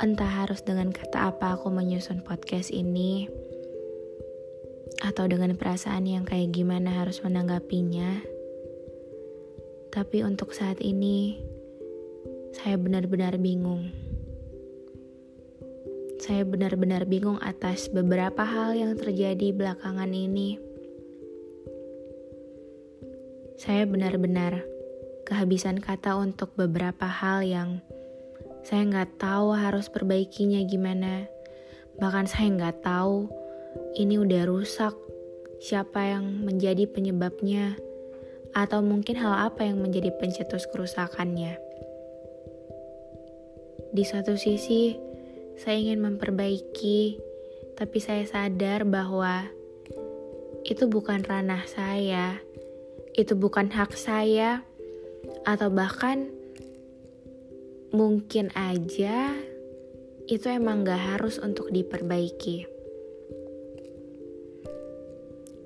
Entah harus dengan kata apa aku menyusun podcast ini, atau dengan perasaan yang kayak gimana harus menanggapinya. Tapi untuk saat ini, saya benar-benar bingung. Saya benar-benar bingung atas beberapa hal yang terjadi belakangan ini saya benar-benar kehabisan kata untuk beberapa hal yang saya nggak tahu harus perbaikinya gimana. Bahkan saya nggak tahu ini udah rusak, siapa yang menjadi penyebabnya, atau mungkin hal apa yang menjadi pencetus kerusakannya. Di satu sisi, saya ingin memperbaiki, tapi saya sadar bahwa itu bukan ranah saya itu bukan hak saya, atau bahkan mungkin aja itu emang gak harus untuk diperbaiki.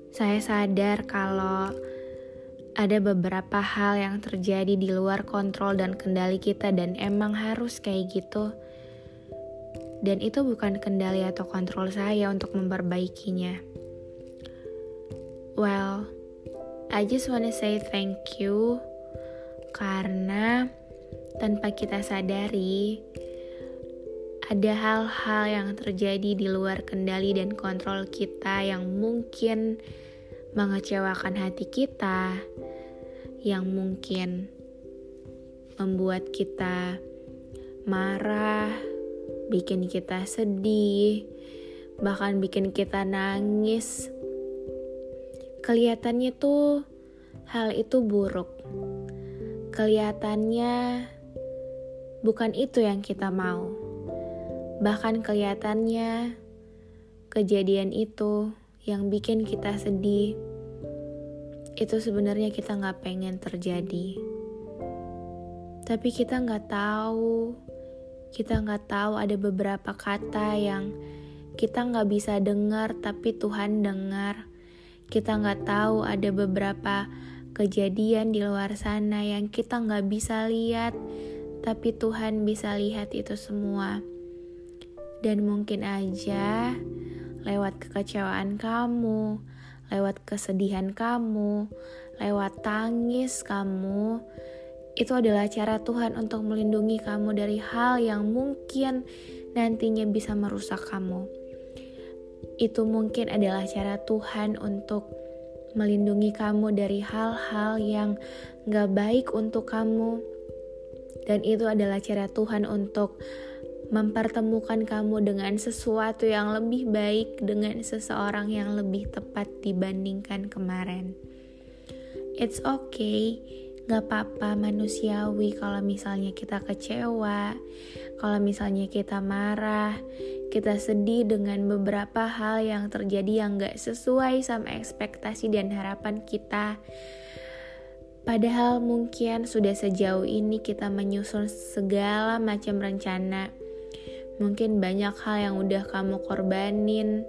Saya sadar kalau ada beberapa hal yang terjadi di luar kontrol dan kendali kita dan emang harus kayak gitu. Dan itu bukan kendali atau kontrol saya untuk memperbaikinya. Well, I just wanna say thank you karena tanpa kita sadari ada hal-hal yang terjadi di luar kendali dan kontrol kita yang mungkin mengecewakan hati kita, yang mungkin membuat kita marah, bikin kita sedih, bahkan bikin kita nangis Kelihatannya tuh hal itu buruk. Kelihatannya bukan itu yang kita mau. Bahkan kelihatannya kejadian itu yang bikin kita sedih itu sebenarnya kita nggak pengen terjadi. Tapi kita nggak tahu, kita nggak tahu ada beberapa kata yang kita nggak bisa dengar tapi Tuhan dengar kita nggak tahu ada beberapa kejadian di luar sana yang kita nggak bisa lihat, tapi Tuhan bisa lihat itu semua. Dan mungkin aja lewat kekecewaan kamu, lewat kesedihan kamu, lewat tangis kamu, itu adalah cara Tuhan untuk melindungi kamu dari hal yang mungkin nantinya bisa merusak kamu itu mungkin adalah cara Tuhan untuk melindungi kamu dari hal-hal yang gak baik untuk kamu. Dan itu adalah cara Tuhan untuk mempertemukan kamu dengan sesuatu yang lebih baik, dengan seseorang yang lebih tepat dibandingkan kemarin. It's okay Gak apa-apa manusiawi kalau misalnya kita kecewa, kalau misalnya kita marah, kita sedih dengan beberapa hal yang terjadi yang gak sesuai sama ekspektasi dan harapan kita. Padahal mungkin sudah sejauh ini kita menyusun segala macam rencana. Mungkin banyak hal yang udah kamu korbanin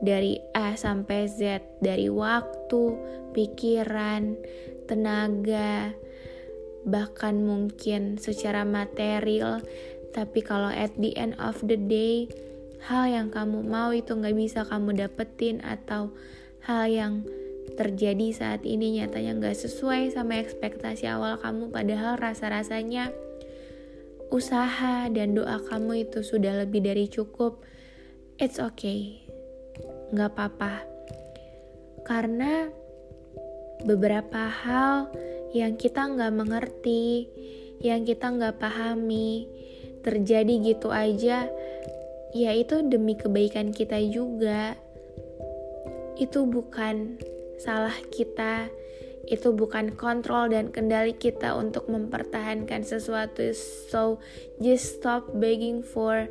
dari A sampai Z, dari waktu, pikiran, tenaga, bahkan mungkin secara material. Tapi kalau at the end of the day, hal yang kamu mau itu nggak bisa kamu dapetin atau hal yang terjadi saat ini nyatanya nggak sesuai sama ekspektasi awal kamu. Padahal rasa-rasanya usaha dan doa kamu itu sudah lebih dari cukup. It's okay nggak apa-apa karena beberapa hal yang kita nggak mengerti, yang kita nggak pahami, terjadi gitu aja, ya itu demi kebaikan kita juga. Itu bukan salah kita, itu bukan kontrol dan kendali kita untuk mempertahankan sesuatu so just stop begging for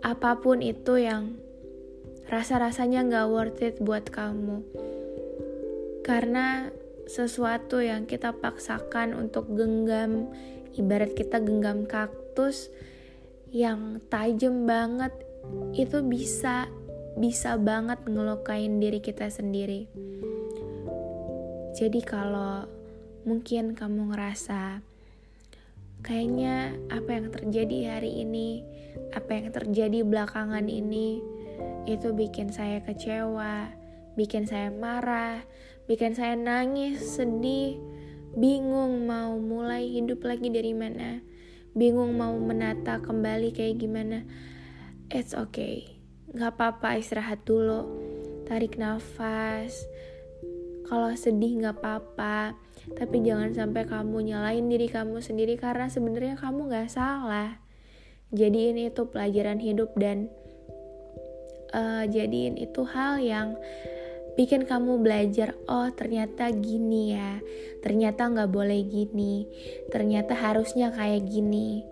apa pun itu yang rasa-rasanya gak worth it buat kamu. Karena sesuatu yang kita paksakan untuk genggam ibarat kita genggam kaktus yang tajam banget itu bisa bisa banget ngelukain diri kita sendiri. Jadi kalau mungkin kamu ngerasa kayaknya apa yang terjadi hari ini apa yang terjadi belakangan ini itu bikin saya kecewa bikin saya marah bikin saya nangis, sedih, bingung mau mulai hidup lagi dari mana, bingung mau menata kembali kayak gimana. It's okay, gak apa-apa istirahat dulu, tarik nafas. Kalau sedih gak apa-apa, tapi jangan sampai kamu nyalain diri kamu sendiri karena sebenarnya kamu gak salah. Jadiin itu pelajaran hidup dan uh, jadiin itu hal yang bikin kamu belajar oh ternyata gini ya ternyata nggak boleh gini ternyata harusnya kayak gini.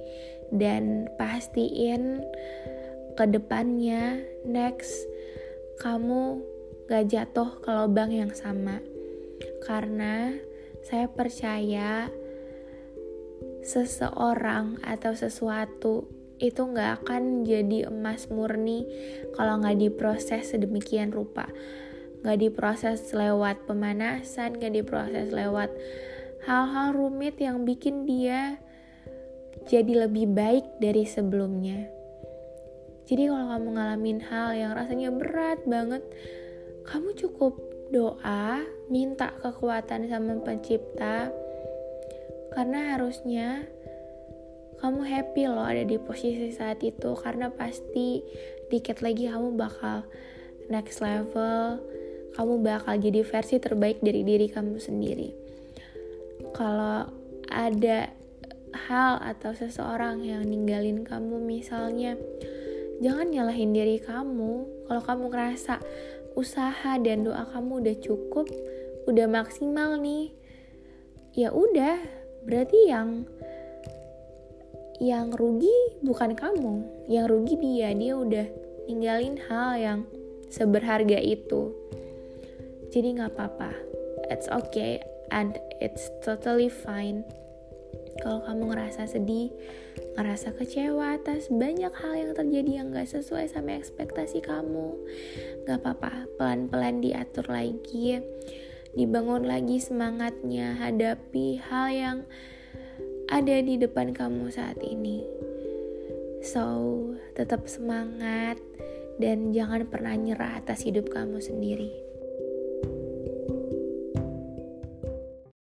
Dan pastiin ke depannya next kamu gak jatuh ke lubang yang sama. Karena saya percaya seseorang atau sesuatu itu nggak akan jadi emas murni kalau nggak diproses sedemikian rupa gak diproses lewat pemanasan, gak diproses lewat hal-hal rumit yang bikin dia jadi lebih baik dari sebelumnya. Jadi kalau kamu ngalamin hal yang rasanya berat banget, kamu cukup doa, minta kekuatan sama pencipta, karena harusnya kamu happy loh ada di posisi saat itu, karena pasti dikit lagi kamu bakal next level, kamu bakal jadi versi terbaik dari diri kamu sendiri. Kalau ada hal atau seseorang yang ninggalin kamu misalnya, jangan nyalahin diri kamu. Kalau kamu ngerasa usaha dan doa kamu udah cukup, udah maksimal nih, ya udah, berarti yang yang rugi bukan kamu, yang rugi dia, dia udah ninggalin hal yang seberharga itu. Jadi nggak apa-apa. It's okay and it's totally fine. Kalau kamu ngerasa sedih, ngerasa kecewa atas banyak hal yang terjadi yang gak sesuai sama ekspektasi kamu, gak apa-apa, pelan-pelan diatur lagi, dibangun lagi semangatnya, hadapi hal yang ada di depan kamu saat ini. So, tetap semangat dan jangan pernah nyerah atas hidup kamu sendiri.